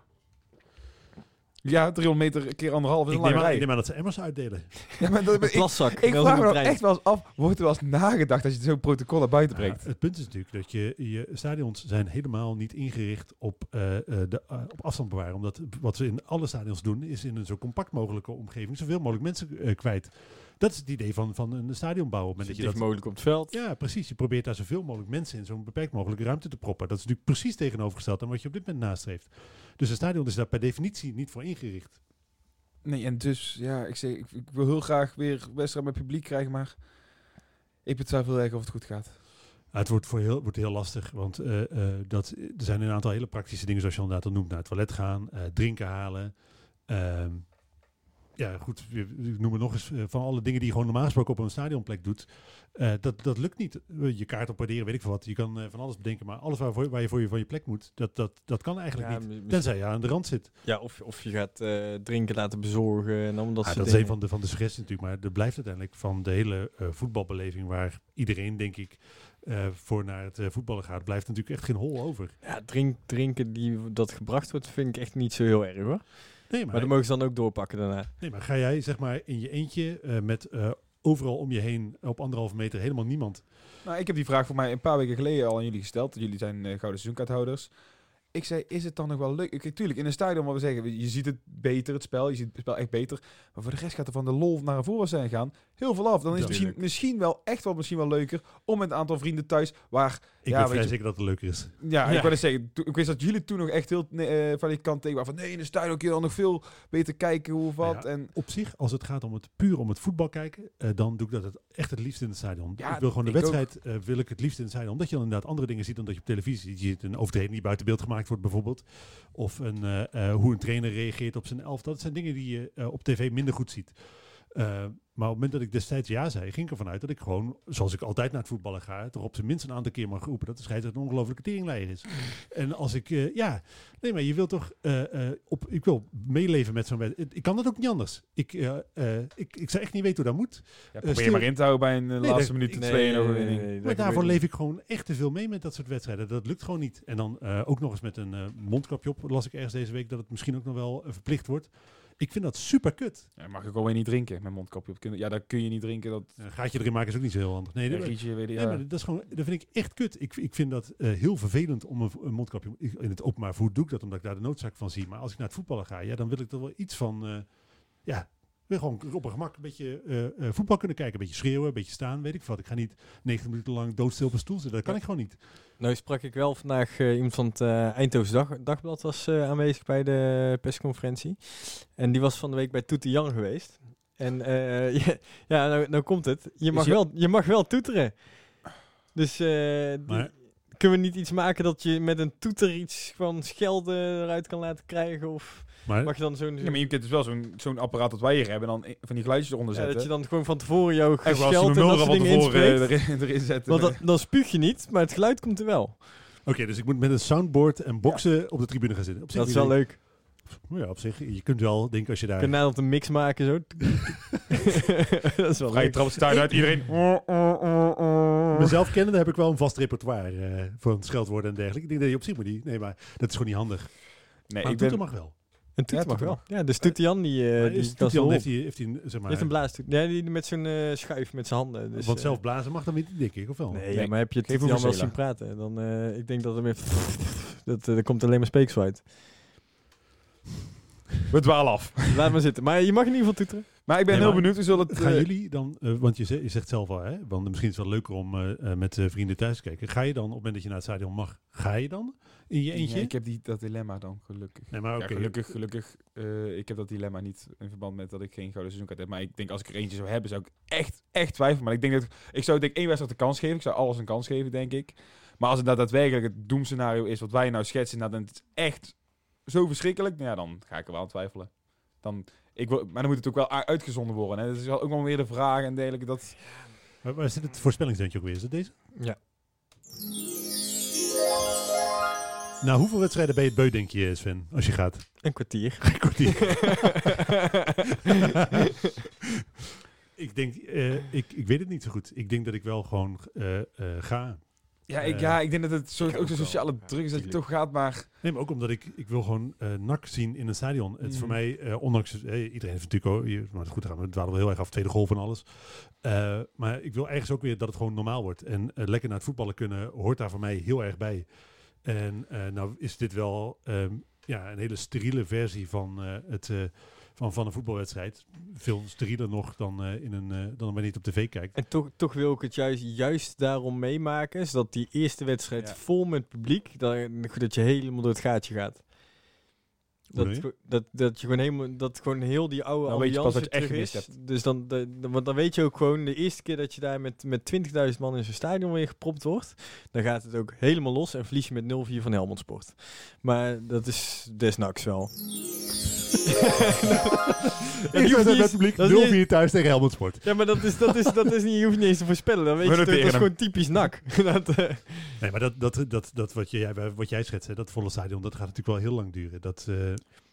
Ja, 300 meter keer anderhalf is Ik een neem, lange rij. ik neem aan dat ze emmers uitdelen. Ja, maar dat, ik, Plaszak. ik vraag me nog echt wel eens af, wordt er wel eens nagedacht als je zo'n protocol naar buiten brengt? Ja, het punt is natuurlijk dat je, je stadions zijn helemaal niet ingericht op, eh, eh, de, eh, op afstand bewaren. Omdat wat ze in alle stadions doen, is in een zo compact mogelijke omgeving zoveel mogelijk mensen kwijt. Dat is het idee van, van een stadion bouwen. Op het dat je dat, mogelijk op het veld. ja, precies. Je probeert daar zoveel mogelijk mensen in zo'n beperkt mogelijke ruimte te proppen. Dat is natuurlijk precies tegenovergesteld aan wat je op dit moment nastreeft. Dus een stadion is daar per definitie niet voor ingericht. Nee, en dus ja, ik, zeg, ik, ik wil heel graag weer wedstrijd met publiek krijgen, maar ik betwijfel heel erg of het goed gaat. Ja, het wordt, voor heel, wordt heel lastig, want eh, eh, dat, er zijn een aantal hele praktische dingen, zoals je inderdaad al noemt, naar het toilet gaan, eh, drinken halen. Ehm, ja, goed, ik noem het nog eens, eh, van alle dingen die je gewoon normaal gesproken op een stadionplek doet, eh, dat, dat lukt niet. Eh, Je kaart op waarderen, weet ik veel wat. Je kan van alles bedenken, maar alles waarvoor, waar je voor je van je plek moet, dat, dat, dat kan eigenlijk Ja, niet. Tenzij je aan de rand zit. Ja, of, of je gaat drinken laten bezorgen en dan dat Ja, soort dat is een van de, van de suggesties natuurlijk, maar er blijft uiteindelijk van de hele voetbalbeleving, waar iedereen, denk ik, voor naar het voetballen gaat, blijft natuurlijk echt geen hol over. Ja, drink, drinken die dat gebracht wordt, vind ik echt niet zo heel erg hoor. Nee, Maar dat mogen ze dan ook doorpakken daarna. Nee, maar ga jij zeg maar in je eentje eh, met eh, overal om je heen op anderhalve meter helemaal niemand. Nou, ik heb die vraag voor mij een paar weken geleden al aan jullie gesteld. Jullie zijn eh, gouden seizoenkaarthouders. Ik zei, is het dan nog wel leuk? Ik, tuurlijk, in een stadion, wat we zeggen, je ziet het beter, het spel. Je ziet het spel echt beter. Maar voor de rest gaat er van de lol naar een voetbalstijn gaan heel veel af. Dan is het misschien, wel echt wel misschien wel leuker om met een aantal vrienden thuis, waar Ik Ja, ben weet vrij je- zeker dat het leuker is. Ja, Ja. ik wil eens zeggen, ik wist dat jullie toen nog echt heel eh, van die kant tegen waren van nee, in de stadion kun je dan nog veel beter kijken hoe of wat. Nou ja, en Op zich, als het gaat om het puur om het voetbal kijken, eh, dan doe ik dat het echt het liefst in het stadion. Ja, ik wil gewoon de wedstrijd eh, wil ik het liefst in het stadion. Omdat je dan inderdaad andere dingen ziet dan dat je op televisie ziet. Je ziet een overtreding die buiten beeld gemaakt wordt bijvoorbeeld. Of een, eh, eh, hoe een trainer reageert op zijn elf. Dat zijn dingen die je eh, op tv minder goed ziet. Maar op het moment dat ik destijds ja zei, ging ik ervan uit dat ik gewoon, zoals ik altijd naar het voetballen ga, toch op zijn minst een aantal keer mag roepen dat de scheidsrechter een ongelofelijke teringleier is. en als ik, eh, ja, nee, maar je wilt toch, eh, eh, op, ik wil meeleven met zo'n wedstrijd. Ik kan dat ook niet anders. Ik, eh, eh, ik, ik zou echt niet weten hoe dat moet. ja, probeer stil- maar in te houden bij een Nee, laatste minuut ik- twee en overwinning. Maar daarvoor leef ik gewoon echt te veel mee met dat soort wedstrijden. Dat lukt gewoon niet. En dan eh, ook nog eens met een mondkapje op, las ik ergens deze week, dat het misschien ook nog wel verplicht wordt. Ik vind dat super kut. Ja, mag ik alweer niet drinken met mondkapje op. Ja, daar kun je niet drinken. Dat Een gaatje erin maken is ook niet zo heel handig. Nee, dat, weet je, ja. dat, is gewoon, dat vind ik echt kut. Ik, ik vind dat eh, heel vervelend om een, een mondkapje... In het openbaar voet doe ik dat omdat ik daar de noodzaak van zie. Maar als ik naar het voetballen ga, ja, dan wil ik er wel iets van... eh, ja, wil gewoon op een gemak een beetje eh, eh, voetbal kunnen kijken. Een beetje schreeuwen, een beetje staan, weet ik wat. Ik ga niet 90 minuten lang doodstil op een stoel zitten. Dat kan ik gewoon niet. Nou sprak ik wel vandaag eh, iemand van het eh Eindhoven Dag, Dagblad was eh, aanwezig bij de persconferentie. En die was van de week bij Toete Jan geweest. En eh, ja, ja nou, nou komt het. Je mag, je- wel, je mag wel toeteren. Dus eh, Maar- kunnen we niet iets maken dat je met een toeter iets van schelden eruit kan laten krijgen? Of Maar mag je dan zo'n... Ja, maar je kunt dus wel zo'n zo'n apparaat dat wij hier hebben en dan van die geluidjes eronder ja, zetten. dat je dan gewoon van tevoren jouw gescheld en dat soort van dingen tevoren inspreekt. eh, erin, erin zetten. Want dan, dan spuug je niet, maar het geluid komt er wel. Oké, dus ik moet met een soundboard en boksen op de tribune gaan zitten. Op zich Dat is wel leuk. Ja, op zich. Je kunt wel denken als je daar... Je kunt nadat een mix maken zo. dat is wel Vrije leuk. trap stuit uit iedereen. Mezelf kennen, heb ik wel een vast repertoire eh, voor scheldwoorden en dergelijke. Ik denk dat je op zich moet die... Nee, maar dat is gewoon niet handig. Nee, maar ik ik ben... mag wel. Een toet Ja, mag toet wel. Ja, dus Toetian die, eh Maar die zo heeft heeft, hij, heeft hij, een, zeg maar... heeft een blaastoet. Ja, die met zo'n eh, schuif met zijn handen. Dus, want eh, zelf blazen mag dan niet, denk ik, of wel? Nee, Nee. maar heb je Toetian wel zien praten? Dan, eh, ik denk dat er meer... dat, er komt alleen maar speeksel uit. We dwalen af. Laat maar zitten. Maar je mag in ieder geval toeteren. Maar ik ben Nee, heel benieuwd. We zullen het... Gaan eh, jullie dan, eh, want je zegt, je zegt zelf al, hè, want misschien is het wel leuker om eh, met eh, vrienden thuis te kijken. Ga je dan, op het moment dat je naar het stadion mag, ga je dan in je eentje? nee, ik heb die, dat dilemma dan, gelukkig. Nee, maar Ja, gelukkig, gelukkig. eh, ik heb dat dilemma niet in verband met dat ik geen gouden seizoenkaart heb. Maar ik denk als ik er eentje zou hebben, zou ik echt, echt twijfelen. Maar ik denk dat ik zou denk ik één wedstrijd de kans geven. Ik zou alles een kans geven, denk ik. Maar als het dat daadwerkelijk het doemscenario is wat wij nou schetsen, nou, dan is het echt zo verschrikkelijk. Nou ja, dan ga ik er wel aan twijfelen. Dan, ik wil, maar dan moet het ook wel uitgezonden worden. Hè. Dat is wel ook wel weer de vraag en dergelijke. Dat, Waar, waar zit het voorspellingsdeuntje ook weer? Is het deze? Ja. Nou, hoeveel wedstrijden ben je het beu, denk je, Sven, als je gaat? Een kwartier. Een kwartier. ik denk, eh, ik, ik weet het niet zo goed. Ik denk dat ik wel gewoon eh, eh, ga. Ja, ik, Eh, ja, ik denk dat het ik ook zo'n sociale druk is dat je toch gaat, maar... Nee, maar ook omdat ik, ik wil gewoon eh NAC zien in een stadion. Het is voor Mm. mij, eh, ondanks, iedereen heeft natuurlijk ook, je- maar goed, gaan we dwalen wel heel erg af, tweede golf en alles. Maar ik wil ergens ook weer dat het gewoon normaal wordt. En lekker naar het voetballen kunnen hoort daar voor mij heel erg bij. En nou is dit wel ehm, ja, een hele steriele versie van, het, van, van een voetbalwedstrijd. Veel sterieler nog dan, eh, in een, eh, dan wanneer je het op tv kijkt. En toch, toch wil ik het juist, juist daarom meemaken, zodat die eerste wedstrijd Ja. vol met publiek, dat, dat je helemaal door het gaatje gaat. Dat, dat, dat je gewoon helemaal, dat gewoon heel die oude Dan weet je pas ambiance wat je echt is. Dus dan, de, de- want dan weet je ook gewoon, de eerste keer dat je daar met, met 20.000 man in zo'n stadion weer gepropt wordt, dan gaat het ook helemaal los en verlies je met 0-4 van Helmond Sport. Maar dat is desnaks wel. Ja, hoeft niet eens- publiek, dat is niet- 0-4 thuis tegen Helmond Sport. Ja, maar dat is, dat is, dat is niet, je hoeft niet eens te voorspellen. Dan weet We je toch, dat is gewoon typisch nak. dat, eh, Nee, maar dat, dat, dat, dat wat, jij, wat jij schetst, hè, dat volle stadion, dat gaat natuurlijk wel heel lang duren. Dat, eh,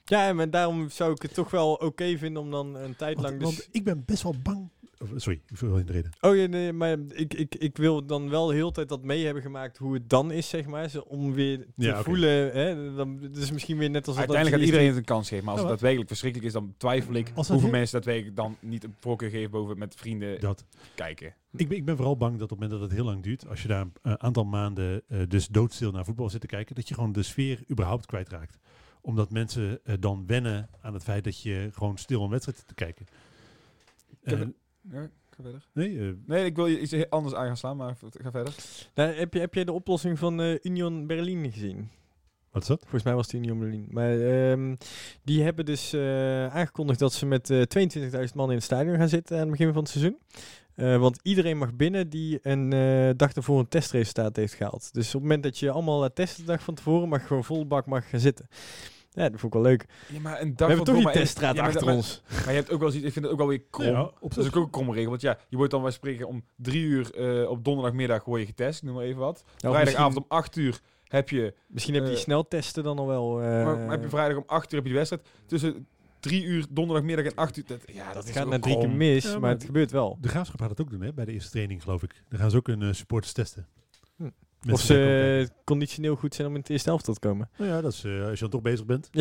ja, maar daarom zou ik het toch wel oké vinden om dan een tijd want, lang... Dus... want ik ben best wel bang. Sorry, ik wil in de reden. Oh ja, nee, maar ik, ik, ik wil dan wel de hele tijd dat mee hebben gemaakt hoe het dan is, zeg maar. Om weer te Ja, voelen, hè. Dan, het is misschien weer net als dat Uiteindelijk dat gaat iedereen het een kans geven. Maar als Ja, het daadwerkelijk verschrikkelijk is, dan twijfel ik Als hoeveel heel- mensen daadwerkelijk dan niet een voorkeur geven boven met vrienden Dat. kijken. Ik ben, ik ben vooral bang dat op het moment dat het heel lang duurt, als je daar een aantal maanden eh, dus doodstil naar voetbal zit te kijken, dat je gewoon de sfeer überhaupt kwijtraakt. Omdat mensen eh, dan wennen aan het feit dat je gewoon stil een wedstrijd zit te kijken. heb Ja, ga verder. nee, eh, Nee, ik wil je iets anders aan gaan slaan, maar ga verder. Nou, heb, je, heb jij de oplossing van eh, Union Berlin gezien? wat is dat? Volgens mij was het Union Berlin. Maar ehm, die hebben dus eh, aangekondigd dat ze met eh 22.000 man in het stadion gaan zitten aan het begin van het seizoen. Eh, want iedereen mag binnen die een eh, dag ervoor een testresultaat heeft gehaald. Dus op het moment dat je allemaal laat testen de dag van tevoren, mag je gewoon vol bak mag gaan zitten. Ja, dat vond ik wel leuk. Ja, maar een We hebben toch die teststraat Ja, achter ons. Maar, maar je hebt ook wel iets, ik vind het ook wel weer krom. Ja, op dat is ook een kromme regel. Want ja, je wordt dan bij spreken om drie uur eh, op donderdagmiddag word je getest, ik noem maar even wat. Vrijdagavond misschien, om acht uur heb je, misschien heb je die eh, sneltesten dan al wel. eh, maar heb je vrijdag om acht uur heb je de wedstrijd. Tussen drie uur donderdagmiddag en acht uur. Dat, ja, dat, dat is gaat naar drie keer krom. mis, Ja, maar, maar het gebeurt wel. De Graafschap gaat het ook doen hè, bij de eerste training, geloof ik. Dan gaan ze ook een eh, supporters testen. Hm. Mensen Of ze eh, conditioneel goed zijn om in het eerste helft te komen. Nou ja, dat is, eh, als je dan toch bezig bent.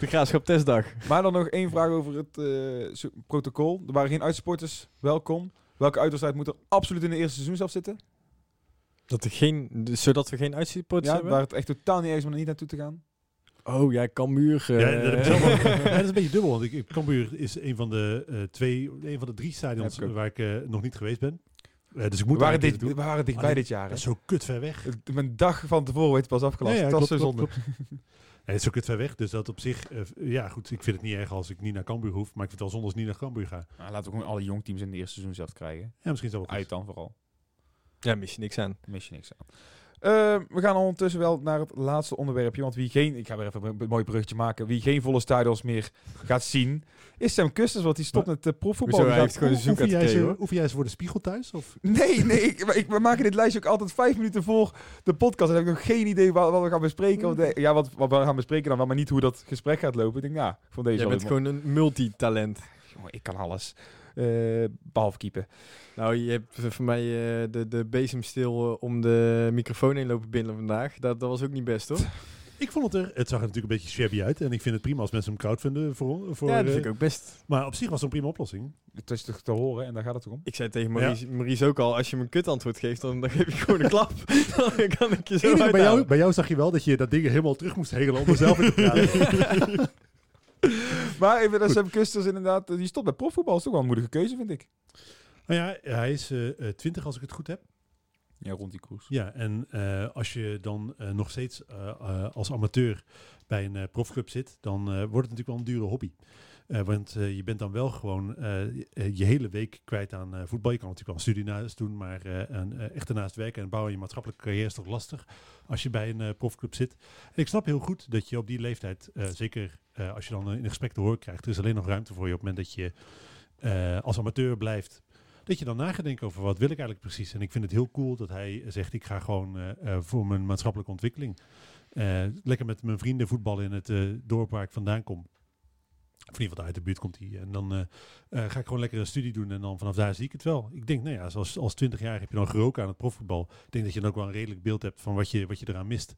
De graafschap testdag. Maar dan nog één vraag over het eh, protocol. Er waren geen uitsporters. Welkom. Welke uitwedstrijd moet er absoluut in de eerste seizoen zelf zitten? Dat er geen, dus zodat we geen uitzitports Ja, hebben? waar het echt totaal niet ergens om er niet naartoe te gaan. Oh ja, Cambuur. eh, Ja, dat, wel- ja, is een beetje dubbel. Want ik, Cambuur is een van de eh, twee, een van de drie stadions waar ik nog niet geweest ben. Eh, dus ik We moet waren, daar een dit, we waren dichtbij dit jaar. Dat is zo kut ver weg. Het- Mijn dag van tevoren werd pas afgelast. Ja, ja, dat is zo zonde. Nee, het is zo kut ver weg. Dus dat op zich, eh, ja goed, ik vind het niet erg als ik niet naar Cambuur hoef. Maar ik vind het wel zonde als ik niet naar Cambuur ga. Nou, laten we gewoon alle jongteams in de eerste seizoen zelf krijgen. Ja, misschien is dat wel Uit dan vooral. Ja, mis je niks aan. Mis je niks aan. Eh, we gaan ondertussen wel naar het laatste onderwerpje. Want wie geen, ik ga weer even een mooi bruggetje maken. Wie geen volle stadions meer gaat zien, is Sam Kusters. Want die stopt met de profvoetbal. Hoezo, Die hij heeft gewoon zoek jij, oefen ze voor de spiegel thuis? Of? Nee, nee. Ik, ik- we maken dit lijstje ook altijd vijf minuten voor de podcast. En heb ik nog geen idee wat, wat we gaan bespreken. De- ja, wat, wat we gaan bespreken dan wel, maar niet hoe dat gesprek gaat lopen. Ik denk, nou, van deze Jij wel bent gewoon een multitalent. Jongen, ik kan alles. Eh, behalve keeper. Nou, je hebt voor mij eh, de, de bezemstil eh, om de microfoon heen lopen binnen vandaag. Dat, dat was ook niet best, hoor. Ik vond het er, het zag er natuurlijk een beetje shabby uit. En ik vind het prima als mensen hem crowdfunden voor, voor ja, dat vind ik ook best. Maar op zich was het een prima oplossing. Het is toch te horen en daar gaat het toch om. Ik zei tegen Maurice, Maurice ook al, als je me een kut antwoord geeft, dan, dan geef je gewoon een klap. dan kan ik je zo bij, jou, bij jou zag je wel dat je dat ding helemaal terug moest hegelen om er zelf in te praten. Maar even dat Sam Kusters inderdaad, die stopt bij profvoetbal. is toch wel een moedige keuze, vind ik. Nou ja, hij is eh, eh, 20 als ik het goed heb. Ja, rond die koers. Ja, en eh, als je dan eh, nog steeds eh, eh, als amateur bij een eh, profclub zit, dan eh, wordt het natuurlijk wel een dure hobby. Eh, want eh, je bent dan wel gewoon eh, je- hele week kwijt aan voetbal. Je kan natuurlijk wel een studie naast doen, maar een, echt ernaast werken en bouwen je maatschappelijke carrière is toch lastig als je bij een profclub zit. Ik snap heel goed dat je op die leeftijd, zeker als je dan in gesprek te horen krijgt, er is alleen nog ruimte voor je op het moment dat je als amateur blijft dat je dan na gaat denken over wat wil ik eigenlijk precies. En ik vind het heel cool dat hij zegt, ik ga gewoon voor mijn maatschappelijke ontwikkeling. lekker met mijn vrienden voetballen in het dorp waar ik vandaan kom. Of in ieder geval uit de buurt komt hij. En dan eh, eh, ga ik gewoon lekker een studie doen en dan vanaf daar zie ik het wel. Ik denk, nou ja, zoals als 20 jaar heb je dan geroken aan het profvoetbal. Ik denk dat je dan ook wel een redelijk beeld hebt van wat je, wat je eraan mist.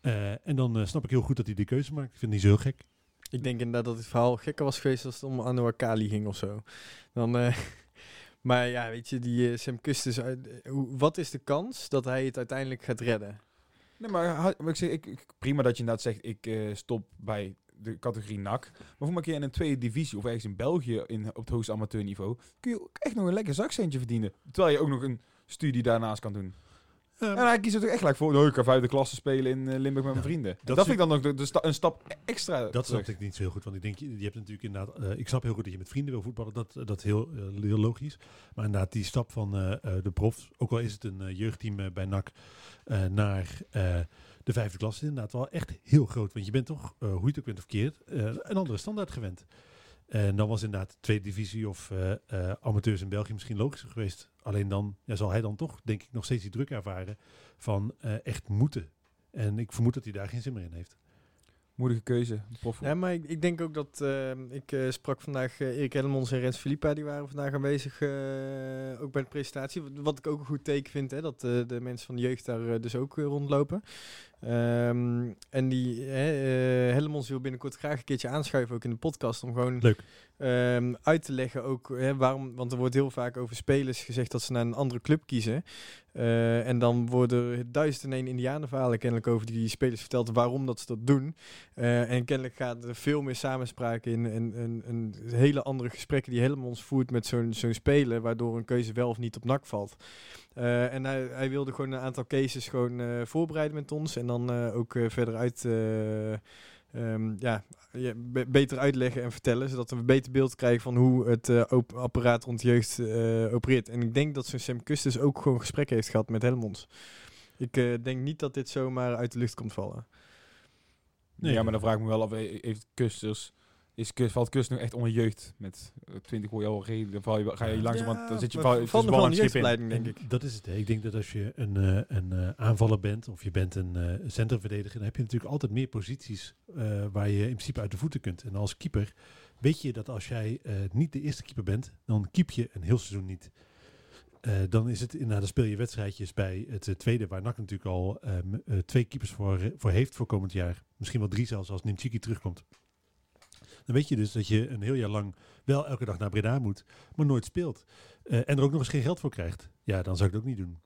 Eh, en dan snap ik heel goed dat hij die keuze maakt. Ik vind die zo heel gek. Ik denk inderdaad dat het verhaal gekker was geweest als het om Anouar Kali ging of zo. Dan, eh, maar ja, weet je, die Sam Kustus, wat is de kans dat hij het uiteindelijk gaat redden? Nee, maar, ik zeg, ik, prima dat je inderdaad zegt, ik eh, stop bij de categorie NAC. Maar voor een keer in een tweede divisie of ergens in België in, op het hoogste amateurniveau, kun je ook echt nog een lekker zakcentje verdienen. Terwijl je ook nog een studie daarnaast kan doen. Eh, En hij kiest er toch echt gelijk voor, nou, ik ga vijfde klasse spelen in eh, Limburg met mijn vrienden. En dat Dat, vind ik dan ook de, de sta- een stap extra Dat terug. snap ik niet zo heel goed. Want ik denk, je, je hebt natuurlijk inderdaad... eh, ik snap heel goed dat je met vrienden wil voetballen. Dat, dat is heel, eh, heel logisch. Maar inderdaad, die stap van eh, eh, de prof... Ook al is het een eh, jeugdteam eh, bij NAC... eh, naar eh, de vijfde klas... is inderdaad wel echt heel groot. Want je bent toch, eh, hoe je het ook bent of keert... eh, een andere standaard gewend. En dan was inderdaad tweede divisie of eh, eh, amateurs in België misschien logischer geweest. Alleen dan ja, zal hij dan toch, denk ik, nog steeds die druk ervaren van eh, echt moeten. En ik vermoed dat hij daar geen zin meer in heeft. Moedige keuze, prof. Ja, maar ik, ik denk ook dat... eh, ik eh, sprak vandaag Erik Helmons en Rens Filippa, die waren vandaag aanwezig, eh, ook bij de presentatie. Wat, wat ik ook een goed teken vind, hè, dat eh, de mensen van de jeugd daar dus ook rondlopen. Ehm, en die hè, eh, Helmons wil binnenkort graag een keertje aanschuiven, ook in de podcast, om gewoon Leuk. ehm, uit te leggen ook waarom, want er wordt heel vaak over spelers gezegd dat ze naar een andere club kiezen. Eh, en dan worden er duizend en één indianenverhalen kennelijk over die spelers verteld waarom dat ze dat doen. Eh, en kennelijk gaat er veel meer samenspraak in en, en, en hele andere gesprekken die helemaal ons voert met zo'n zo'n speler, waardoor een keuze wel of niet op nak valt. En hij, hij wilde gewoon een aantal cases gewoon voorbereiden met ons en dan eh, ook eh, verder uit, eh, ehm, ja, ja, be- beter uitleggen en vertellen, zodat we een beter beeld krijgen van hoe het eh, op- apparaat rond jeugd eh, opereert. En ik denk dat zo'n Sam Custis ook gewoon gesprekken heeft gehad met Helmonds. Ik eh, denk niet dat dit zomaar uit de lucht komt vallen. Nee. Ja, maar dan vraag ik me wel af, eh, heeft Kusters, is, Kust- valt Kust nog echt onder jeugd? Met eh, 20 goede al reden, dan val je, ga je langzaam, want dan zit je val, van de van denk ik. En Dat is het. hè. Ik denk dat als je een, eh, een eh, aanvaller bent of je bent een eh, centrumverdediger, dan heb je natuurlijk altijd meer posities eh, waar je in principe uit de voeten kunt. En als keeper weet je dat als jij eh, niet de eerste keeper bent, dan keep je een heel seizoen niet. Eh, dan is het inderdaad, dan speel je wedstrijdjes bij het tweede, waar NAC natuurlijk al eh, m- eh, twee keepers voor, voor heeft voor komend jaar. Misschien wel drie zelfs als Nimchiki terugkomt. Dan weet je dus dat je een heel jaar lang wel elke dag naar Breda moet, maar nooit speelt. Eh, en er ook nog eens geen geld voor krijgt. Ja, dan zou ik het ook niet doen.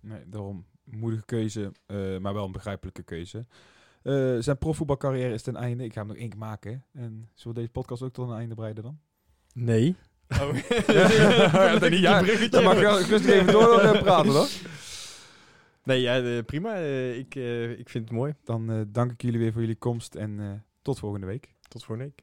Nee, daarom moedige keuze, eh, maar wel een begrijpelijke keuze. Eh, zijn profvoetbalcarrière is ten einde. Ik ga hem nog één keer maken. En zullen we deze podcast ook tot een einde breiden dan? Nee. Oh. ja, dat niet. Ja, dan mag je rustig even door praten hoor. Nee, ja, prima. Ik, ik vind het mooi. Dan eh, dank ik jullie weer voor jullie komst en eh, tot volgende week. Tot voor week.